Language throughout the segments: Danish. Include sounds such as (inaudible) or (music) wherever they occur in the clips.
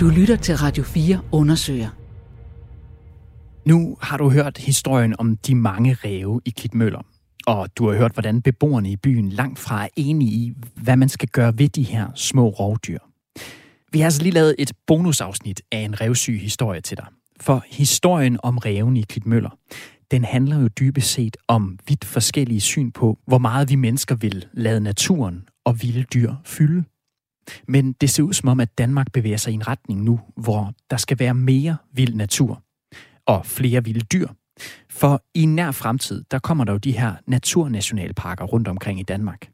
Du lytter til Radio 4 undersøger. Nu har du hørt historien om de mange ræve i Klitmøller. Og du har hørt, hvordan beboerne i byen langt fra er enige i, hvad man skal gøre ved de her små rovdyr. Vi har altså lige lavet et bonusafsnit af en revsyg historie til dig. For historien om reven i Klitmøller, den handler jo dybest set om vidt forskellige syn på, hvor meget vi mennesker vil lade naturen og vilde dyr fylde. Men det ser ud som om, at Danmark bevæger sig i en retning nu, hvor der skal være mere vild natur og flere vilde dyr. For i nær fremtid, der kommer der jo de her naturnationalparker rundt omkring i Danmark.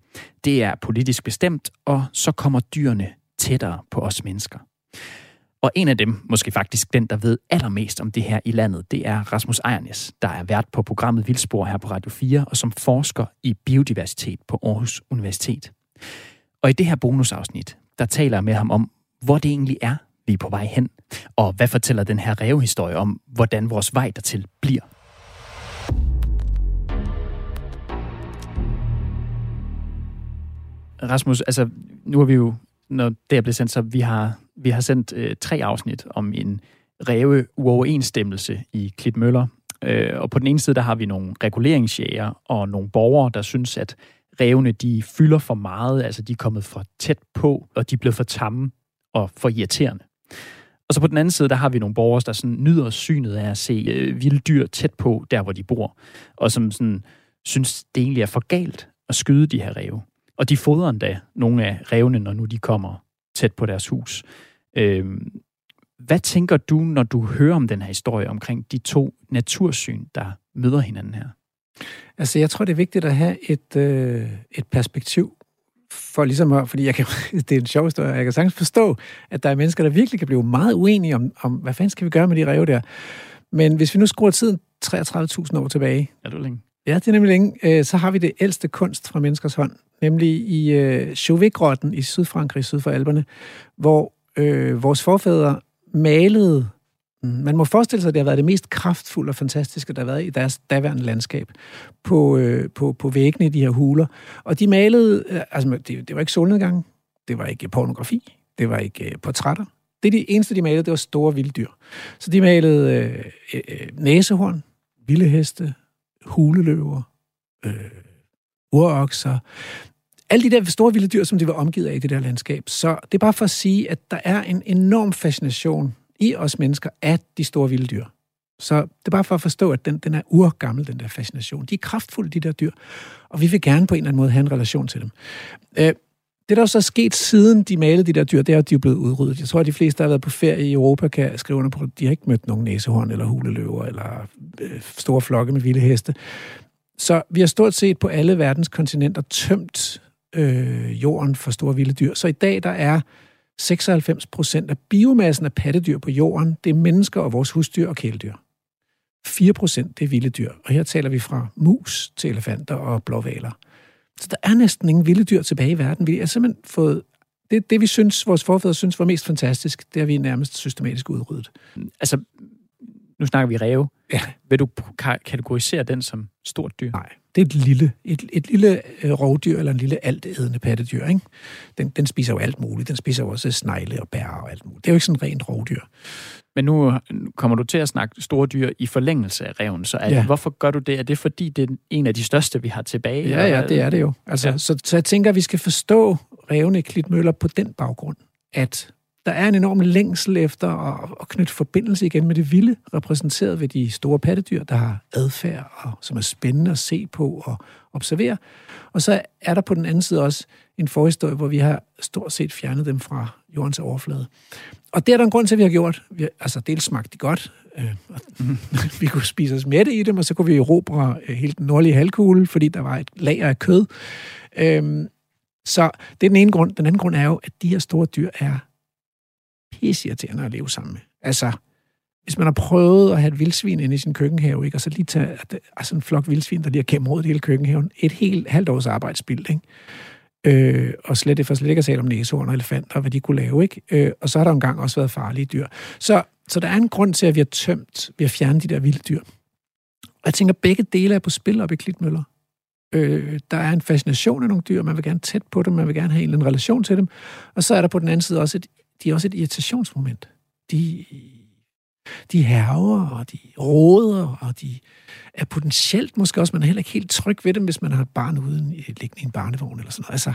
Det er politisk bestemt, og så kommer dyrene tættere på os mennesker. Og en af dem, måske faktisk den, der ved allermest om det her i landet, det er Rasmus Ejernes, der er vært på programmet Vildspor her på Radio 4, og som forsker i biodiversitet på Aarhus Universitet. Og i det her bonusafsnit, der taler med ham om, hvor det egentlig er, vi er på vej hen, og hvad fortæller den her revehistorie om, hvordan vores vej dertil bliver. Rasmus, altså nu har vi jo, når det er blevet sendt, så vi har, vi har sendt øh, tre afsnit om en ræve uoverensstemmelse i Klitmøller. Øh, og på den ene side, der har vi nogle reguleringsjæger og nogle borgere, der synes, at rævene de fylder for meget, altså de er kommet for tæt på, og de er blevet for tamme og for irriterende. Og så på den anden side, der har vi nogle borgere, der sådan nyder synet af at se øh, vilde dyr tæt på, der hvor de bor, og som sådan synes, det egentlig er for galt at skyde de her ræve. Og de fodrer endda nogle af revne, når nu de kommer tæt på deres hus. Øh, hvad tænker du, når du hører om den her historie omkring de to natursyn, der møder hinanden her? Altså, jeg tror, det er vigtigt at have et, øh, et perspektiv for ligesom at, fordi jeg kan, (laughs) det er en sjov historie, jeg kan sagtens forstå, at der er mennesker, der virkelig kan blive meget uenige om, om hvad fanden skal vi gøre med de ræve der. Men hvis vi nu skruer tiden 33.000 år tilbage. Er du længe? Ja, det er nemlig længe. Øh, så har vi det ældste kunst fra menneskers hånd, nemlig i øh, Chauvet-grotten i Sydfrankrig, syd for Alperne, hvor øh, vores forfædre malede Mm. man må forestille sig, at det har været det mest kraftfulde og fantastiske, der har været i deres daværende landskab på, øh, på, på væggene i de her huler. Og de malede, øh, altså det, det var ikke solnedgang, det var ikke pornografi, det var ikke øh, portrætter. Det de eneste, de malede, det var store vilde dyr. Så de malede øh, øh, øh, næsehorn, vilde heste, huleløver, øh, urokser, alle de der store vilde dyr, som de var omgivet af i det der landskab. Så det er bare for at sige, at der er en enorm fascination i os mennesker af de store vilde dyr. Så det er bare for at forstå, at den, den er urgammel, den der fascination. De er kraftfulde, de der dyr, og vi vil gerne på en eller anden måde have en relation til dem. Øh, det, der er sket siden de malede de der dyr, det er, at de er blevet udryddet. Jeg tror, at de fleste, der har været på ferie i Europa, kan skrive under på, at de har ikke mødt nogen næsehorn eller huleløver eller øh, store flokke med vilde heste. Så vi har stort set på alle verdens kontinenter tømt øh, jorden for store vilde dyr. Så i dag, der er 96 procent af biomassen af pattedyr på jorden, det er mennesker og vores husdyr og kæledyr. 4 procent, det er vilde dyr. Og her taler vi fra mus til elefanter og blåvaler. Så der er næsten ingen vilde dyr tilbage i verden. Vi har simpelthen fået... Det, det vi synes, vores forfædre synes var mest fantastisk, det har vi nærmest systematisk udryddet. Altså, nu snakker vi ræve. Ja. Vil du kategorisere den som stort dyr? Nej, det er et lille, et, et lille øh, rovdyr eller en lille altædende pattedyr. Ikke? Den, den spiser jo alt muligt. Den spiser jo også snegle og bær og alt muligt. Det er jo ikke sådan rent rovdyr. Men nu kommer du til at snakke store dyr i forlængelse af reven, så er ja. hvorfor gør du det? Er det fordi, det er en af de største, vi har tilbage? Ja, ja, det er det jo. Altså, ja. så, så jeg tænker, at vi skal forstå revne klitmøller på den baggrund, at der er en enorm længsel efter at, at knytte forbindelse igen med det vilde, repræsenteret ved de store pattedyr, der har adfærd, og som er spændende at se på og observere. Og så er der på den anden side også en forhistorie, hvor vi har stort set fjernet dem fra jordens overflade. Og det er der en grund til, at vi har gjort. Vi har, altså, dels smagte de godt. Øh, mm. (laughs) vi kunne spise os mætte i dem, og så kunne vi erobre øh, hele den nordlige halvkugle, fordi der var et lager af kød. Øh, så det er den ene grund. Den anden grund er jo, at de her store dyr er pisseirriterende at leve sammen med. Altså, hvis man har prøvet at have et vildsvin inde i sin køkkenhave, ikke? og så lige tage altså en flok vildsvin, der lige har det hele køkkenhaven, et helt halvt års arbejdsbild, ikke? Øh, og slet, for slet ikke at tale om næsehorn og elefanter, hvad de kunne lave, ikke? Øh, og så har der engang også været farlige dyr. Så, så der er en grund til, at vi har tømt, vi har fjernet de der vilde dyr. Og jeg tænker, begge dele er på spil op i Klitmøller. Øh, der er en fascination af nogle dyr, man vil gerne tæt på dem, man vil gerne have en eller anden relation til dem. Og så er der på den anden side også et de er også et irritationsmoment. de, de herver, og de råder, og de er potentielt måske også, man er heller ikke helt tryg ved dem, hvis man har et barn uden liggende i en barnevogn eller sådan noget. Altså,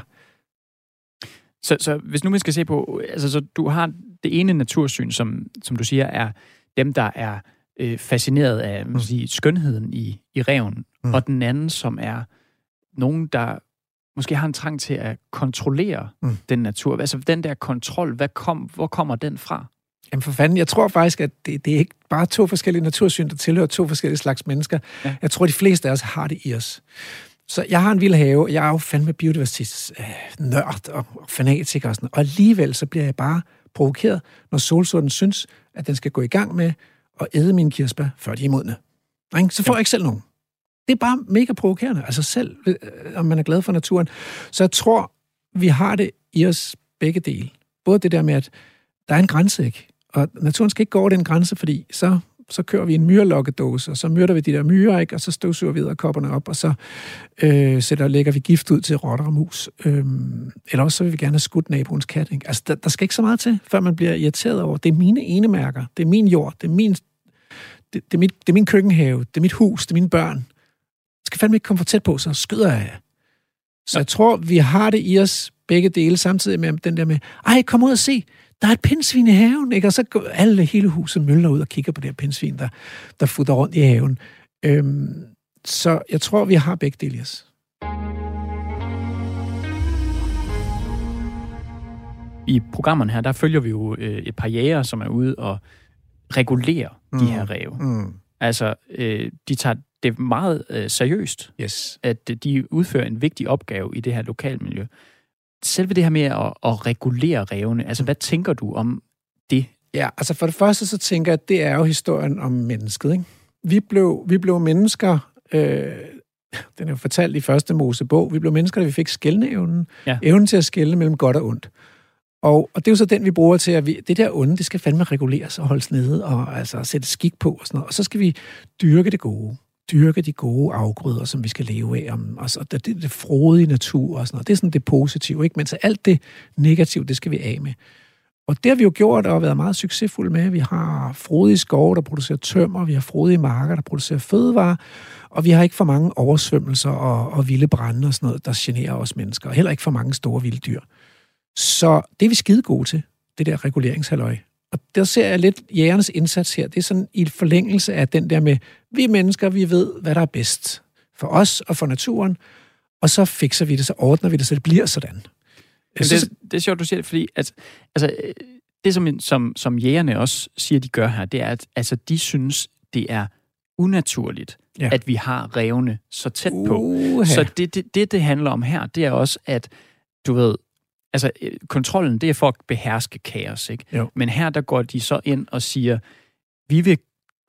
så, så hvis nu man skal se på, altså så du har det ene natursyn, som, som du siger, er dem, der er øh, fascineret af man sige, skønheden i, i reven, mm. og den anden, som er nogen, der måske har en trang til at kontrollere mm. den natur. Altså den der kontrol, hvad kom, hvor kommer den fra? Jamen for fanden, jeg tror faktisk, at det, det er ikke bare to forskellige natursyn, der tilhører to forskellige slags mennesker. Ja. Jeg tror, de fleste af os har det i os. Så jeg har en vild have, jeg er jo fandme biodiversitetsnørd øh, og, og fanatiker og sådan Og alligevel så bliver jeg bare provokeret, når solsorten synes, at den skal gå i gang med at æde mine kirsebær, før de er modne. Så får ja. jeg ikke selv nogen. Det er bare mega provokerende, altså selv, øh, om man er glad for naturen. Så jeg tror, vi har det i os begge dele. Både det der med, at der er en grænse, ikke? Og naturen skal ikke gå over den grænse, fordi så, så kører vi en myrelokkedåse, og så myrder vi de der myrer, ikke? og så støvsuger vi kopperne op, og så øh, sætter, lægger vi gift ud til rotter og mus. Øhm, eller også så vil vi gerne have skudt naboens kat. Ikke? Altså, der, der skal ikke så meget til, før man bliver irriteret over, det er mine enemærker, det er min jord, det er min, det, det, er mit, det er min køkkenhave, det er mit hus, det er mine børn. Jeg skal fandme ikke komme for tæt på, så skyder jeg Så jeg tror, vi har det i os begge dele, samtidig med den der med, ej, kom ud og se, der er et pindsvin i haven, ikke? Og så går alle hele huset møller ud og kigger på det her pindsvin, der, der futter rundt i haven. Øhm, så jeg tror, vi har begge dele os. I programmerne her, der følger vi jo øh, et par jæger, som er ude og regulere mm. de her ræve. Mm. Altså, øh, de tager det meget øh, seriøst, yes. at de udfører en vigtig opgave i det her lokalmiljø selve det her med at, at regulere revne, altså hvad tænker du om det? Ja, altså for det første så tænker jeg, at det er jo historien om mennesket. Ikke? Vi, blev, vi blev mennesker, øh, den er jo fortalt i første Mosebog, vi blev mennesker, da vi fik skældneevnen, ja. evnen til at skælne mellem godt og ondt. Og, og det er jo så den, vi bruger til, at vi, det der onde, det skal fandme reguleres og holdes nede, og altså sætte skik på og sådan noget. Og så skal vi dyrke det gode dyrke de gode afgrøder, som vi skal leve af. Om, og det, det, det frodige natur og sådan noget. Det er sådan det positive, ikke? Men så alt det negative, det skal vi af med. Og det har vi jo gjort og været meget succesfulde med. Vi har frodige skove, der producerer tømmer, vi har frodige marker, der producerer fødevarer, og vi har ikke for mange oversvømmelser og, og vilde brænde og sådan noget, der generer os mennesker, og heller ikke for mange store vilde dyr. Så det er vi skide gode til, det der reguleringshalløj. Og der ser jeg lidt jægernes indsats her. Det er sådan i forlængelse af den der med, vi mennesker, vi ved, hvad der er bedst for os og for naturen, og så fikser vi det, så ordner vi det, så det bliver sådan. Men det, det er sjovt, du siger det, fordi at, altså, det, som, som, som jægerne også siger, de gør her, det er, at altså, de synes, det er unaturligt, ja. at vi har revne så tæt på. Uh-huh. Så det, det, det, det handler om her, det er også, at du ved, altså øh, kontrollen, det er for at beherske kaos, ikke? Jo. Men her, der går de så ind og siger, vi vil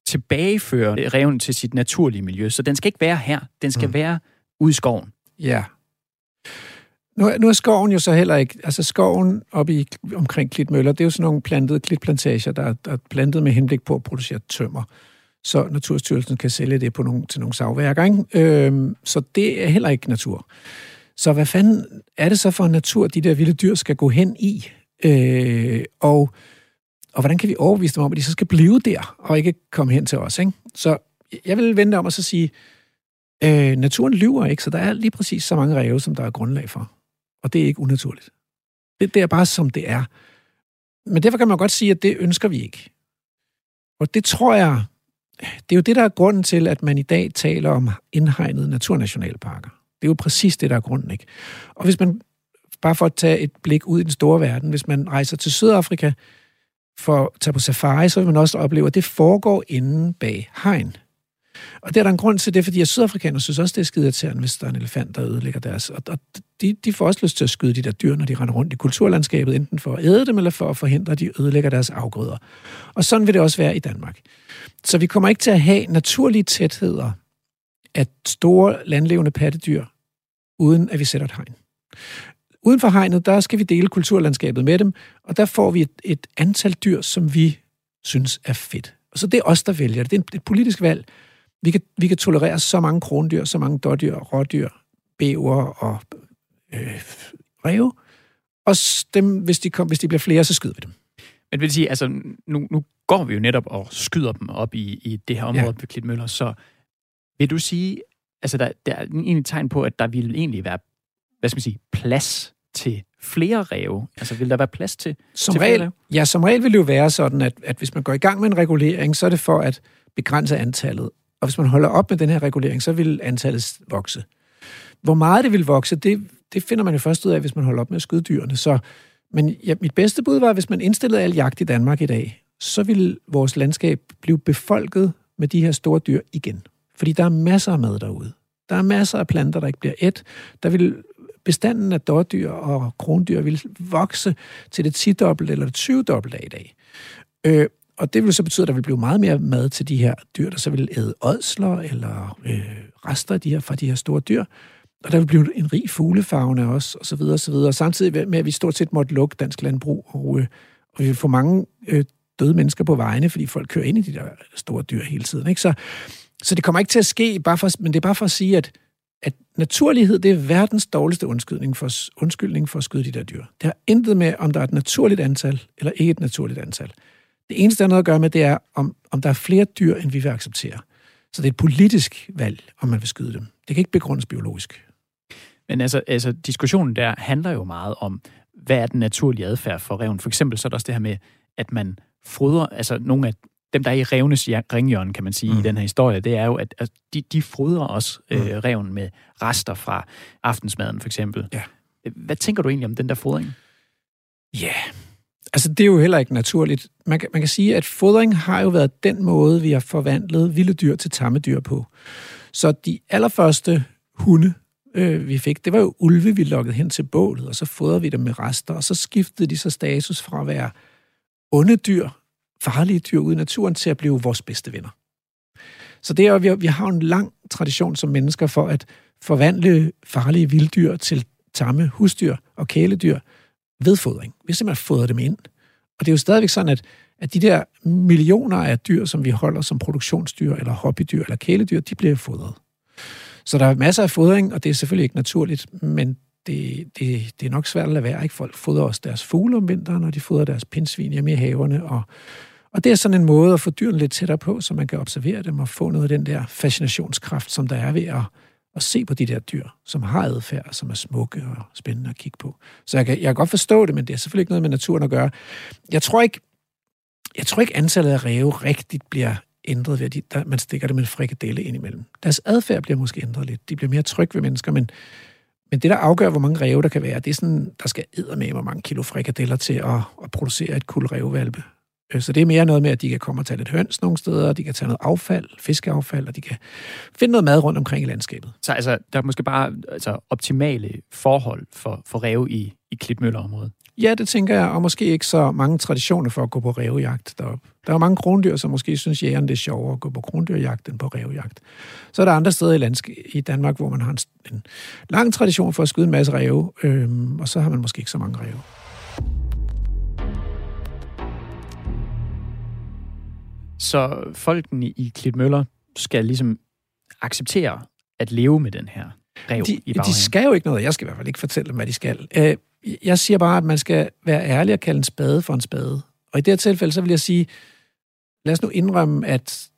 tilbageføre reven til sit naturlige miljø, så den skal ikke være her, den skal mm. være ude i skoven. Ja. Nu, nu er skoven jo så heller ikke, altså skoven oppe i, omkring Klitmøller, det er jo sådan nogle plantede klitplantager, der, der er plantet med henblik på at producere tømmer. Så Naturstyrelsen kan sælge det på nogle, til nogle savværker, ikke? Øhm, så det er heller ikke natur. Så hvad fanden er det så for en natur, de der vilde dyr skal gå hen i? Øh, og, og hvordan kan vi overbevise dem om, at de så skal blive der, og ikke komme hen til os? Ikke? Så jeg vil vente om at så sige, øh, naturen lyver ikke, så der er lige præcis så mange ræve, som der er grundlag for. Og det er ikke unaturligt. Det, det er bare, som det er. Men derfor kan man godt sige, at det ønsker vi ikke. Og det tror jeg, det er jo det, der er grunden til, at man i dag taler om indhegnede naturnationalparker. Det er jo præcis det, der er grunden, ikke? Og hvis man, bare for at tage et blik ud i den store verden, hvis man rejser til Sydafrika for at tage på safari, så vil man også opleve, at det foregår inde bag hegn. Og det er der en grund til det, fordi sydafrikanere synes også, det er skide irriterende, hvis der er en elefant, der ødelægger deres. Og, og de, de får også lyst til at skyde de der dyr, når de render rundt i kulturlandskabet, enten for at æde dem, eller for at forhindre, at de ødelægger deres afgrøder. Og sådan vil det også være i Danmark. Så vi kommer ikke til at have naturlige tætheder af store landlevende pattedyr, uden at vi sætter et hegn. Uden for hegnet, der skal vi dele kulturlandskabet med dem, og der får vi et, et antal dyr, som vi synes er fedt. Og så det er os, der vælger det. Det er et politisk valg. Vi kan, vi kan tolerere så mange krondyr, så mange dårdyr, rådyr, bæver og øh, ræve. Og dem, hvis de, kom, hvis de bliver flere, så skyder vi dem. Men det vil sige, altså, nu, nu går vi jo netop og skyder dem op i, i det her område ja. ved Klitmøller, så vil du sige, altså der, der er egentlig tegn på, at der ville egentlig være, hvad skal man sige, plads til flere ræve? Altså, vil der være plads til, som til regel, Ja, som regel vil det jo være sådan, at, at hvis man går i gang med en regulering, så er det for at begrænse antallet. Og hvis man holder op med den her regulering, så vil antallet vokse. Hvor meget det vil vokse, det, det finder man jo først ud af, hvis man holder op med at skyde dyrene. Så, men ja, mit bedste bud var, at hvis man indstillede al jagt i Danmark i dag, så vil vores landskab blive befolket med de her store dyr igen. Fordi der er masser af mad derude. Der er masser af planter, der ikke bliver et. Der vil bestanden af dårdyr og krondyr vil vokse til det 10 dobbelt eller det 20 dobbelt af i dag. Øh, og det vil så betyde, at der vil blive meget mere mad til de her dyr, der så vil æde ådsler eller øh, rester af de her, fra de her store dyr. Og der vil blive en rig fuglefagne også, og så videre, og så videre. Og samtidig med, at vi stort set måtte lukke dansk landbrug, og, øh, og vi vil få mange øh, døde mennesker på vejene, fordi folk kører ind i de der store dyr hele tiden. Ikke? Så, så det kommer ikke til at ske, bare for, men det er bare for at sige, at, at naturlighed, det er verdens dårligste undskyldning for, undskyldning for at skyde de der dyr. Det har intet med, om der er et naturligt antal, eller ikke et naturligt antal. Det eneste, der er noget at gøre med, det er, om, om der er flere dyr, end vi vil acceptere. Så det er et politisk valg, om man vil skyde dem. Det kan ikke begrundes biologisk. Men altså, altså diskussionen der handler jo meget om, hvad er den naturlige adfærd for reven? For eksempel så er der også det her med, at man fodrer, altså nogle af dem, der er i revnes ringhjørne, kan man sige, mm. i den her historie, det er jo, at, at de, de fodrer også øh, mm. reven med rester fra aftensmaden, for eksempel. Ja. Hvad tænker du egentlig om den der fodring? Ja, yeah. altså det er jo heller ikke naturligt. Man kan, man kan sige, at fodring har jo været den måde, vi har forvandlet vilde dyr til tamme dyr på. Så de allerførste hunde, øh, vi fik, det var jo ulve, vi lukkede hen til bålet, og så fodrede vi dem med rester, og så skiftede de så status fra at være onde dyr, farlige dyr ude i naturen, til at blive vores bedste venner. Så det er, vi, vi har en lang tradition som mennesker for at forvandle farlige vilddyr til tamme husdyr og kæledyr ved fodring. Vi simpelthen fodrer dem ind. Og det er jo stadigvæk sådan, at, at de der millioner af dyr, som vi holder som produktionsdyr, eller hobbydyr, eller kæledyr, de bliver fodret. Så der er masser af fodring, og det er selvfølgelig ikke naturligt, men det, det, det er nok svært at lade være. Ikke? Folk fodrer også deres fugle om vinteren, og de fodrer deres pindsvin hjemme i haverne. Og, og det er sådan en måde at få dyrene lidt tættere på, så man kan observere dem og få noget af den der fascinationskraft, som der er ved at, at se på de der dyr, som har adfærd, som er smukke og spændende at kigge på. Så jeg kan, jeg kan godt forstå det, men det er selvfølgelig ikke noget med naturen at gøre. Jeg tror ikke, jeg tror ikke antallet af ræve rigtigt bliver ændret ved, at de, der, man stikker dem en frikadelle ind imellem. Deres adfærd bliver måske ændret lidt. De bliver mere trygge ved mennesker, men, men det, der afgør, hvor mange ræve der kan være, det er sådan, der skal med, hvor mange kilo frikadeller til at, at producere et kul rævevalpe. Øh, så det er mere noget med, at de kan komme og tage lidt høns nogle steder, de kan tage noget affald, fiskeaffald, og de kan finde noget mad rundt omkring i landskabet. Så altså, der er måske bare altså, optimale forhold for, for ræve i, i Klitmøllerområdet? Ja, det tænker jeg, og måske ikke så mange traditioner for at gå på rævejagt deroppe. Der er mange krondyr, som måske synes, jægerne det er sjovere at gå på krondyrjagt end på rævejagt. Så er der andre steder i, landsk- i Danmark, hvor man har en, en lang tradition for at skyde en masse ræve, øhm, og så har man måske ikke så mange ræve. Så folkene i Klitmøller skal ligesom acceptere at leve med den her rev de, i baghaven. De skal jo ikke noget. Jeg skal i hvert fald ikke fortælle dem, hvad de skal. Øh, jeg siger bare, at man skal være ærlig og kalde en spade for en spade. Og i det her tilfælde, så vil jeg sige, lad os nu indrømme, at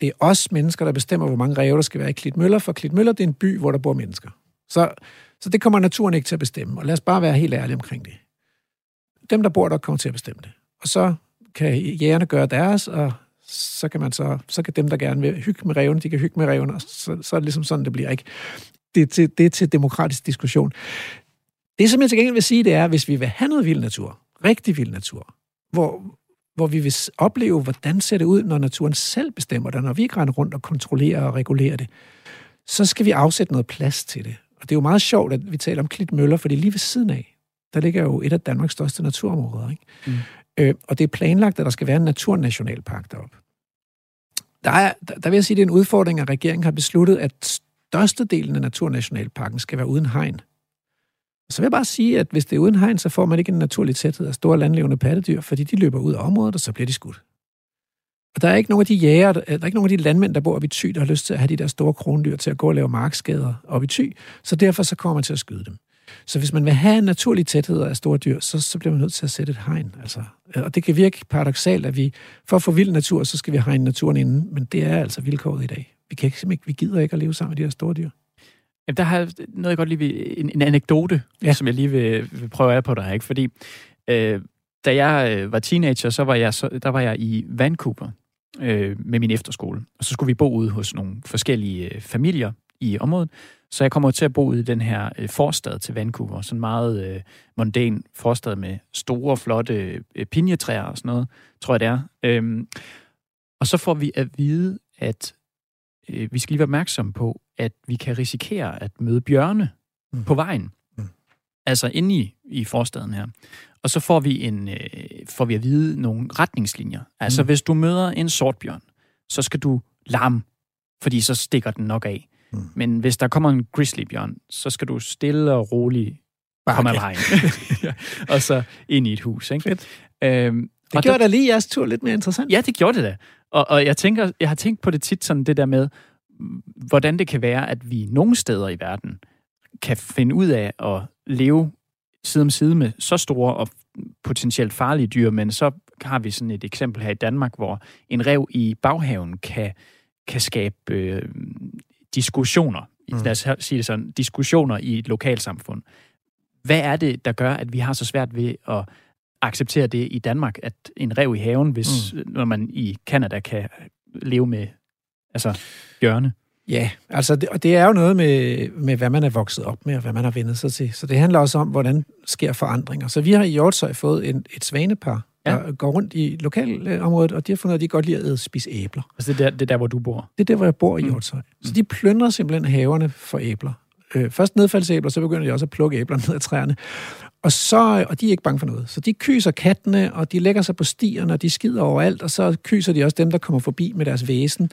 det er os mennesker, der bestemmer, hvor mange ræve der skal være i Klitmøller, for Klitmøller det er en by, hvor der bor mennesker. Så, så det kommer naturen ikke til at bestemme, og lad os bare være helt ærlige omkring det. Dem, der bor der, kommer til at bestemme det. Og så kan jægerne gøre deres, og så kan man så, så kan dem, der gerne vil hygge med reven, de kan hygge med reven, og så, så er det ligesom sådan, det bliver ikke. Det er til, det er til demokratisk diskussion. Det, som jeg til gengæld vil sige, det er, hvis vi vil have noget vild natur, rigtig vild natur, hvor, hvor vi vil opleve, hvordan ser det ud, når naturen selv bestemmer det, når vi render rundt og kontrollerer og regulerer det, så skal vi afsætte noget plads til det. Og det er jo meget sjovt, at vi taler om Klitmøller, fordi lige ved siden af, der ligger jo et af Danmarks største naturområder. Ikke? Mm. Øh, og det er planlagt, at der skal være en naturnationalpark deroppe. Der, er, der, der vil jeg sige, at det er en udfordring, at regeringen har besluttet, at størstedelen af naturnationalparken skal være uden hegn. Og så vil jeg bare sige, at hvis det er uden hegn, så får man ikke en naturlig tæthed af store landlevende pattedyr, fordi de løber ud af området, og så bliver de skudt. Og der er ikke nogen af de jæger, der er ikke nogen af de landmænd, der bor oppe i Thy, der har lyst til at have de der store krondyr til at gå og lave markskader oppe i Thy, så derfor så kommer man til at skyde dem. Så hvis man vil have en naturlig tæthed af store dyr, så, så bliver man nødt til at sætte et hegn. Altså. Og det kan virke paradoxalt, at vi for at få vild natur, så skal vi hegne naturen inden, men det er altså vilkåret i dag. Vi, kan ikke, vi gider ikke at leve sammen med de her store dyr. Jamen, der har noget, jeg godt lige vil, en, en anekdote, ja. som jeg lige vil, vil prøve af på dig, ikke? Fordi øh, da jeg øh, var teenager, så var jeg, så, der var jeg i Vancouver øh, med min efterskole. Og så skulle vi bo ude hos nogle forskellige øh, familier i området. Så jeg kommer til at bo i den her øh, forstad til Vancouver. Sådan meget øh, mondæn forstad med store, flotte øh, pinjetræer og sådan noget, tror jeg det er. Øhm, og så får vi at vide, at øh, vi skal lige være opmærksomme på, at vi kan risikere at møde bjørne mm. på vejen. Mm. Altså inde i, i forstaden her. Og så får vi, en, øh, får vi at vide nogle retningslinjer. Altså, mm. hvis du møder en sortbjørn, så skal du larme, fordi så stikker den nok af. Mm. Men hvis der kommer en grizzlybjørn, så skal du stille og roligt komme af vejen. (laughs) ja. og så ind i et hus. Ikke? Fedt. Øhm, det og gjorde da lige jeres tur lidt mere interessant. Ja, det gjorde det da. Og, og jeg, tænker, jeg har tænkt på det tit sådan det der med, hvordan det kan være, at vi nogle steder i verden kan finde ud af at leve side om side med så store og potentielt farlige dyr, men så har vi sådan et eksempel her i Danmark, hvor en rev i baghaven kan, kan skabe øh, diskussioner, mm. lad os sige det sådan, diskussioner i et lokalsamfund. Hvad er det, der gør, at vi har så svært ved at acceptere det i Danmark, at en rev i haven, hvis mm. når man i Kanada kan leve med altså bjørne? Ja, altså, det, og det er jo noget med, med, hvad man er vokset op med, og hvad man har vendt sig til. Så det handler også om, hvordan sker forandringer. Så vi har i Hjortshøj fået en, et svanepar, ja. der går rundt i lokalområdet, og de har fundet, at de godt lide at spise æbler. Altså det er der, det er der hvor du bor? Det er der, hvor jeg bor i mm. Hjortshøj. Mm. Så de plyndrer simpelthen haverne for æbler. Øh, først nedfaldsæbler, så begynder de også at plukke æbler ned af træerne. Og, så, og de er ikke bange for noget. Så de kyser kattene, og de lægger sig på stierne, og de skider overalt, og så kyser de også dem, der kommer forbi med deres væsen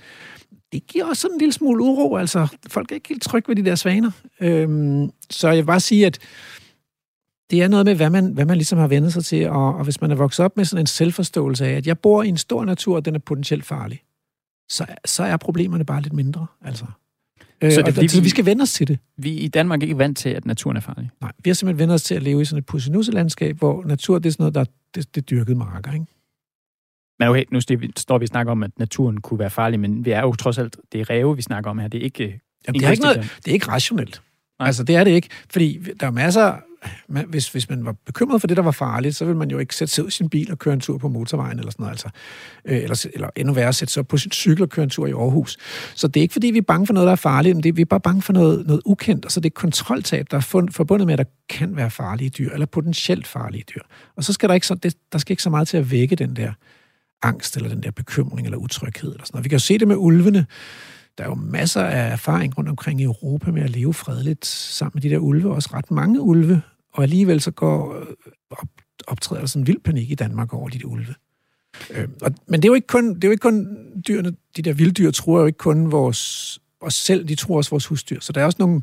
det giver også sådan en lille smule uro. Altså, folk er ikke helt trygge ved de der svaner. Øhm, så jeg vil bare sige, at det er noget med, hvad man, hvad man ligesom har vendt sig til, og, og hvis man er vokset op med sådan en selvforståelse af, at jeg bor i en stor natur, og den er potentielt farlig, så, så er problemerne bare lidt mindre. Altså. Øh, så, det, og, vi, så vi skal vende os til det. Vi i Danmark er ikke vant til, at naturen er farlig. Nej, vi har simpelthen vendt os til at leve i sådan et pussenusse-landskab, hvor natur det er sådan noget, der det, det dyrkede marker, ikke? Men okay, nu står vi og snakker om, at naturen kunne være farlig, men vi er jo trods alt, det er ræve, vi snakker om her. Det er ikke... Jamen, det, er ikke noget, det er ikke rationelt. Nej. Altså, det er det ikke. Fordi der er masser... Man, hvis, hvis man var bekymret for det, der var farligt, så ville man jo ikke sætte sig ud i sin bil og køre en tur på motorvejen eller sådan noget. Altså. Øh, eller, eller endnu værre, sætte sig på sin cykel og køre en tur i Aarhus. Så det er ikke, fordi vi er bange for noget, der er farligt, men det er, vi er bare bange for noget, noget ukendt. Og så det er kontroltab, der er fund, forbundet med, at der kan være farlige dyr, eller potentielt farlige dyr. Og så skal der ikke så, det, der skal ikke så meget til at vække den der angst eller den der bekymring eller utryghed. Eller sådan noget. Vi kan jo se det med ulvene. Der er jo masser af erfaring rundt omkring i Europa med at leve fredeligt sammen med de der ulve, også ret mange ulve, og alligevel så går øh, op, optræder der sådan en vild panik i Danmark over de der ulve. Øh, og, men det er, jo ikke kun, det er jo ikke kun dyrene, de der vilddyr tror jo ikke kun vores, os selv, de tror også vores husdyr. Så der er også nogle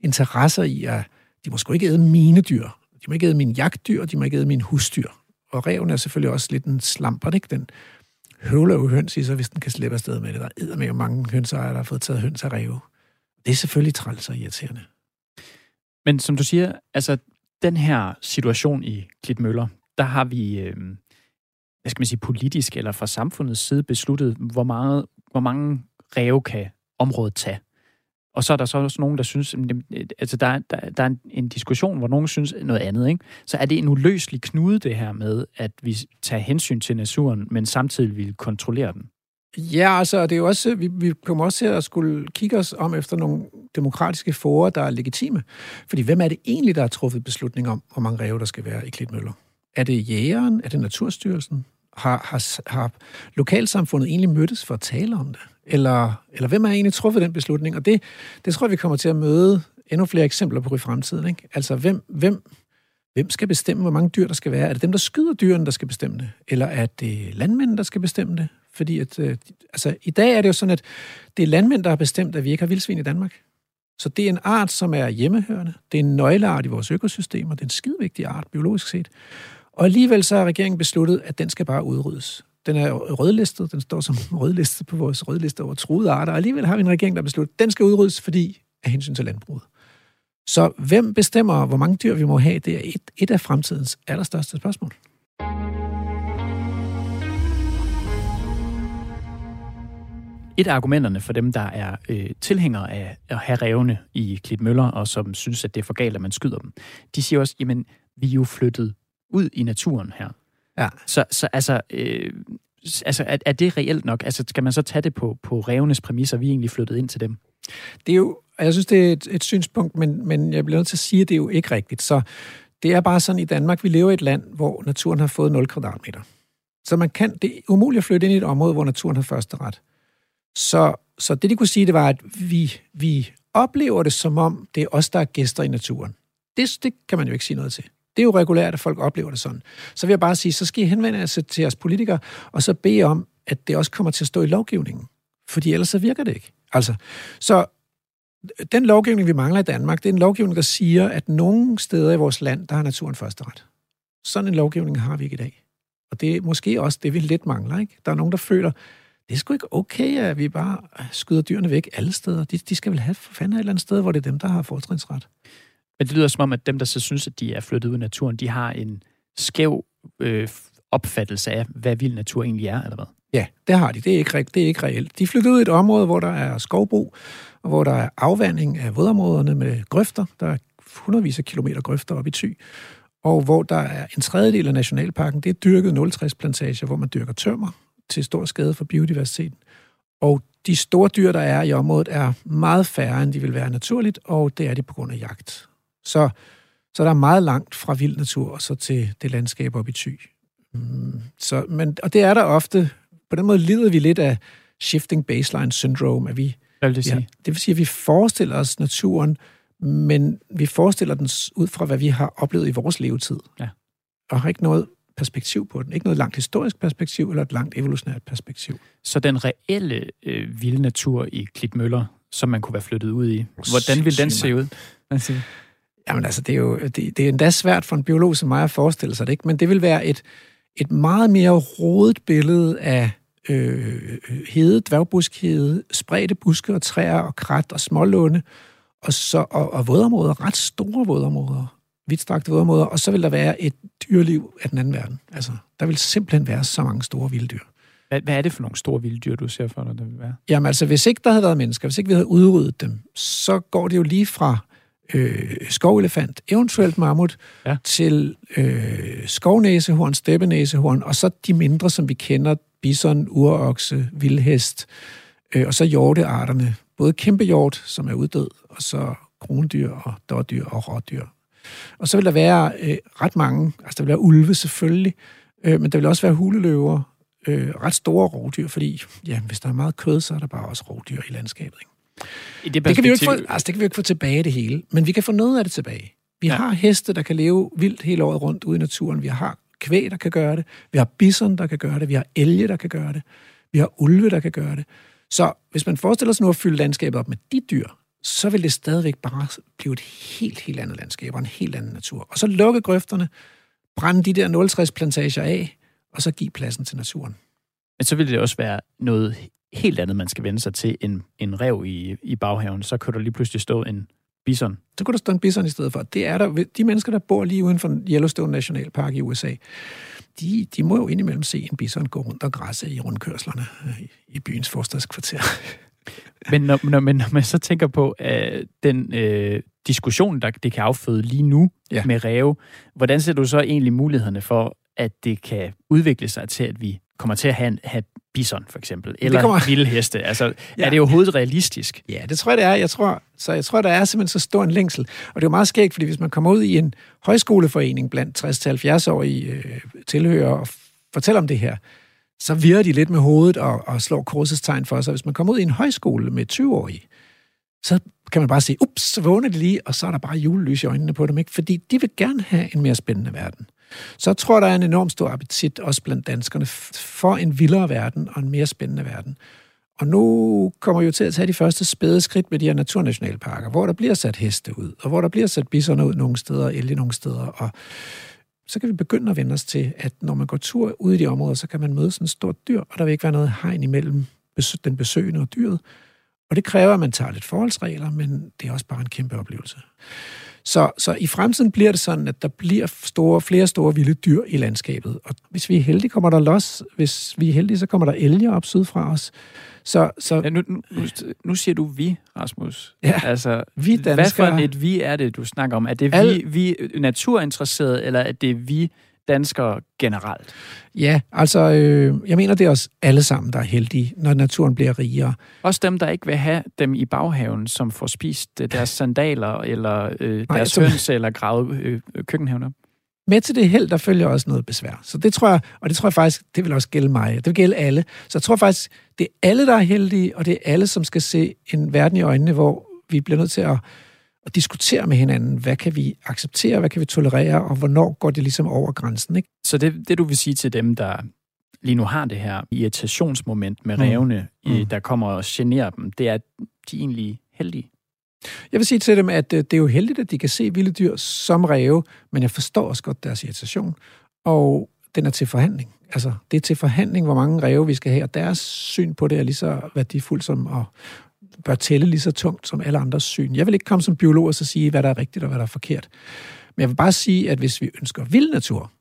interesser i, at de må sgu ikke æde mine dyr. De må ikke æde mine jagtdyr, og de må ikke æde mine husdyr og reven er selvfølgelig også lidt en slamper, ikke? Den høvler jo høns i sig, hvis den kan slippe afsted med det. Der æder med mange hønsejere, der har fået taget høns af ræve. Det er selvfølgelig træls og irriterende. Men som du siger, altså den her situation i Klitmøller, der har vi, øh, hvad skal man sige, politisk eller fra samfundets side besluttet, hvor, meget, hvor mange ræve kan området tage. Og så er der så også nogen, der synes, øh, altså der, der, der er en, en diskussion, hvor nogen synes noget andet. Ikke? Så er det en uløselig knude, det her med, at vi tager hensyn til naturen, men samtidig vil kontrollere den. Ja, altså, det er jo også, vi, vi kommer også til at skulle kigge os om efter nogle demokratiske forer, der er legitime. Fordi hvem er det egentlig, der har truffet beslutning om, hvor mange ræve der skal være i Klitmøller? Er det jægeren? Er det Naturstyrelsen? Har, har, har lokalsamfundet egentlig mødtes for at tale om det? Eller, eller hvem har egentlig truffet den beslutning? Og det, det tror jeg, vi kommer til at møde endnu flere eksempler på i fremtiden. Ikke? Altså, hvem, hvem, hvem skal bestemme, hvor mange dyr der skal være? Er det dem, der skyder dyrene, der skal bestemme det? Eller er det landmændene, der skal bestemme det? Fordi at, øh, altså, i dag er det jo sådan, at det er landmænd, der har bestemt, at vi ikke har vildsvin i Danmark. Så det er en art, som er hjemmehørende. Det er en nøgleart i vores økosystemer. Det er en skidevigtig art, biologisk set. Og alligevel så har regeringen besluttet, at den skal bare udryddes. Den er rødlistet, den står som (laughs) rødlistet på vores rødliste over truede arter, og alligevel har vi en regering, der har besluttet, at den skal udryddes, fordi af hensyn til landbruget. Så hvem bestemmer, hvor mange dyr vi må have? Det er et, et af fremtidens allerstørste spørgsmål. Et af argumenterne for dem, der er øh, tilhængere af at have revne i Klitmøller, og som synes, at det er for galt, at man skyder dem, de siger også, jamen, vi er jo flyttet ud i naturen her. Ja. Så, så altså, øh, altså er, er det reelt nok? Altså, skal man så tage det på, på revenes præmisser, vi er egentlig flyttet ind til dem? Det er jo, jeg synes, det er et, et synspunkt, men, men jeg bliver nødt til at sige, at det er jo ikke rigtigt. Så det er bare sådan i Danmark, vi lever i et land, hvor naturen har fået 0 kvadratmeter. Så man kan, det er umuligt at flytte ind i et område, hvor naturen har første ret. Så, så det, de kunne sige, det var, at vi, vi oplever det som om, det er os, der er gæster i naturen. Det, det kan man jo ikke sige noget til. Det er jo regulært, at folk oplever det sådan. Så vil jeg bare sige, så skal I henvende jer til jeres politikere, og så bede om, at det også kommer til at stå i lovgivningen. Fordi ellers så virker det ikke. Altså, så den lovgivning, vi mangler i Danmark, det er en lovgivning, der siger, at nogle steder i vores land, der har naturen første ret. Sådan en lovgivning har vi ikke i dag. Og det er måske også det, vi lidt mangler. Ikke? Der er nogen, der føler, det er sgu ikke okay, at vi bare skyder dyrene væk alle steder. De, de skal vel have for fanden et eller andet sted, hvor det er dem, der har fortrinsret. Men det lyder som om, at dem, der så synes, at de er flyttet ud i naturen, de har en skæv øh, opfattelse af, hvad vild natur egentlig er, eller hvad? Ja, det har de. Det er ikke, det er ikke reelt. De flyttede ud i et område, hvor der er skovbrug, og hvor der er afvanding af vådområderne med grøfter. Der er hundredvis af kilometer grøfter op i Thy. Og hvor der er en tredjedel af nationalparken, det er dyrket 060-plantager, hvor man dyrker tømmer til stor skade for biodiversiteten. Og de store dyr, der er i området, er meget færre, end de vil være naturligt, og det er de på grund af jagt. Så, så der er meget langt fra vild natur og så til det landskab op i Thy. Mm, så, men, og det er der ofte. På den måde lider vi lidt af shifting baseline syndrome, at vi hvad vil det sige? Ja, det vil sige, at vi forestiller os naturen, men vi forestiller den ud fra, hvad vi har oplevet i vores levetid. Ja. Og har ikke noget perspektiv på den. Ikke noget langt historisk perspektiv eller et langt evolutionært perspektiv. Så den reelle øh, vilde natur i Klitmøller, som man kunne være flyttet ud i, hvordan vil den se ud? Jamen altså, det er jo det, det er endda svært for en biolog som mig at forestille sig det, ikke? men det vil være et, et meget mere rodet billede af øh, hede, dværgbuskhede, spredte buske og træer og krat og smålunde, og, så, og, og vådområder, ret store vådområder, vidtstrakte vådområder, og så vil der være et dyreliv af den anden verden. Altså, der vil simpelthen være så mange store vilde dyr. Hvad, hvad er det for nogle store vilde dyr, du ser for dig, der vil være? Jamen altså, hvis ikke der havde været mennesker, hvis ikke vi havde udryddet dem, så går det jo lige fra øh, skovelefant, eventuelt mammut, ja. til øh, skovnæsehorn, steppenæsehorn, og så de mindre, som vi kender, bison, urokse, vildhest, øh, og så hjortearterne. Både kæmpe hjort, som er uddød, og så krondyr og dårdyr og rådyr. Og så vil der være øh, ret mange, altså der vil være ulve selvfølgelig, øh, men der vil også være huleløver, øh, ret store rovdyr, fordi ja, hvis der er meget kød, så er der bare også rovdyr i landskabet. Ikke? I det, det, kan vi jo ikke få, altså, det kan vi jo ikke få tilbage det hele, men vi kan få noget af det tilbage. Vi ja. har heste, der kan leve vildt hele året rundt ude i naturen. Vi har kvæg, der kan gøre det. Vi har bison, der kan gøre det. Vi har elge, der kan gøre det. Vi har ulve, der kan gøre det. Så hvis man forestiller sig nu at fylde landskabet op med de dyr, så vil det stadigvæk bare blive et helt, helt andet landskab og en helt anden natur. Og så lukke grøfterne, brænde de der 060 plantager af, og så give pladsen til naturen. Men så vil det også være noget helt andet, man skal vende sig til en, en rev i, i baghaven. Så kan der lige pludselig stå en bison. Så kunne der stå en bison i stedet for. Det er der, de mennesker, der bor lige uden for Yellowstone Nationalpark i USA, de, de må jo indimellem se en bison gå rundt og græsse i rundkørslerne øh, i, i byens forstadskvarter. (laughs) Men når, når, men når man så tænker på uh, den uh, diskussion, der det kan afføde lige nu ja. med ræve, hvordan ser du så egentlig mulighederne for, at det kan udvikle sig til, at vi kommer til at have, have bison, for eksempel, eller kommer... vilde heste. Altså, ja. er det overhovedet realistisk? Ja, det tror jeg, det er. Jeg tror, så jeg tror, der er simpelthen så stor en længsel. Og det er jo meget skægt, fordi hvis man kommer ud i en højskoleforening blandt 60-70-årige øh, tilhører og fortæller om det her, så virrer de lidt med hovedet og, og slår korsestegn for sig. Hvis man kommer ud i en højskole med 20-årige, så kan man bare sige, ups, så vågner de lige, og så er der bare julelys i øjnene på dem, ikke? Fordi de vil gerne have en mere spændende verden. Så jeg tror, der er en enorm stor appetit også blandt danskerne for en vildere verden og en mere spændende verden. Og nu kommer vi jo til at tage de første spæde skridt med de her naturnationalparker, hvor der bliver sat heste ud, og hvor der bliver sat bisoner ud nogle steder, elge nogle steder, og så kan vi begynde at vende os til, at når man går tur ud i de områder, så kan man møde sådan et stort dyr, og der vil ikke være noget hegn imellem den besøgende og dyret, Og det kræver, at man tager lidt forholdsregler, men det er også bare en kæmpe oplevelse. Så, så i fremtiden bliver det sådan, at der bliver store, flere store vilde dyr i landskabet. Og hvis vi er heldige, kommer der los. Hvis vi er heldige, så kommer der elge op syd fra os. Så, så, ja, nu, nu, nu siger du vi, Rasmus. Ja, altså, vi danskere. Hvad for et vi er det, du snakker om? Er det al... vi, vi naturinteresserede, eller er det vi danskere generelt? Ja, altså, øh, jeg mener, det er os alle sammen, der er heldige, når naturen bliver rigere. Også dem, der ikke vil have dem i baghaven, som får spist øh, deres sandaler, eller øh, Nej, deres så... høns, eller gravet øh, køkkenhaven op? Med til det held, der følger også noget besvær. Så det tror jeg, og det tror jeg faktisk, det vil også gælde mig. Det vil gælde alle. Så jeg tror faktisk, det er alle, der er heldige, og det er alle, som skal se en verden i øjnene, hvor vi bliver nødt til at og diskutere med hinanden, hvad kan vi acceptere, hvad kan vi tolerere, og hvornår går det ligesom over grænsen. Ikke? Så det, det du vil sige til dem, der lige nu har det her irritationsmoment med mm. revne, mm. der kommer og generer dem, det er, at de er egentlig heldige. Jeg vil sige til dem, at øh, det er jo heldigt, at de kan se vilde dyr som ræve, men jeg forstår også godt deres irritation, og den er til forhandling. Altså, det er til forhandling, hvor mange ræve vi skal have, og deres syn på det er lige så værdifuldt som at, bør tælle lige så tungt som alle andres syn. Jeg vil ikke komme som biolog og så sige, hvad der er rigtigt og hvad der er forkert. Men jeg vil bare sige, at hvis vi ønsker vild natur,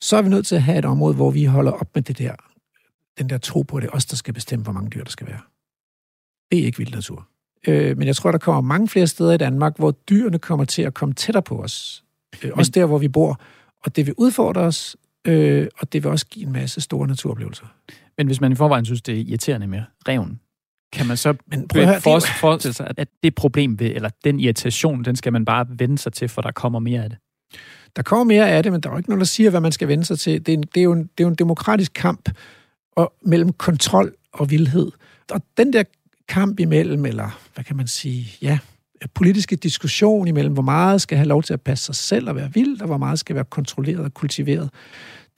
så er vi nødt til at have et område, hvor vi holder op med det der, den der tro på, at det er os, der skal bestemme, hvor mange dyr der skal være. Det er ikke vild natur. Øh, men jeg tror, der kommer mange flere steder i Danmark, hvor dyrene kommer til at komme tættere på os. Øh, men... Også der, hvor vi bor. Og det vil udfordre os, øh, og det vil også give en masse store naturoplevelser. Men hvis man i forvejen synes, det er irriterende med reven, kan man så Men prøv at for, forestille sig, at det problem ved, eller den irritation, den skal man bare vende sig til, for der kommer mere af det? Der kommer mere af det, men der er jo ikke nogen, der siger, hvad man skal vende sig til. Det er, en, det er, jo, en, det er jo en demokratisk kamp og, mellem kontrol og vildhed. Og den der kamp imellem, eller hvad kan man sige, ja, politiske diskussion imellem, hvor meget skal have lov til at passe sig selv og være vild, og hvor meget skal være kontrolleret og kultiveret,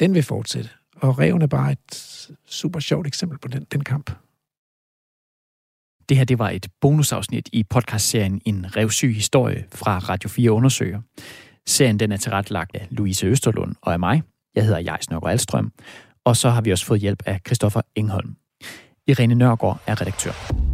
den vil fortsætte. Og reven er bare et super sjovt eksempel på den, den kamp. Det her det var et bonusafsnit i podcastserien En revsyg historie fra Radio 4 Undersøger. Serien den er tilrettelagt af Louise Østerlund og af mig. Jeg hedder Jais Nørgaard Alstrøm. Og så har vi også fået hjælp af Christoffer Engholm. Irene Nørgaard er redaktør.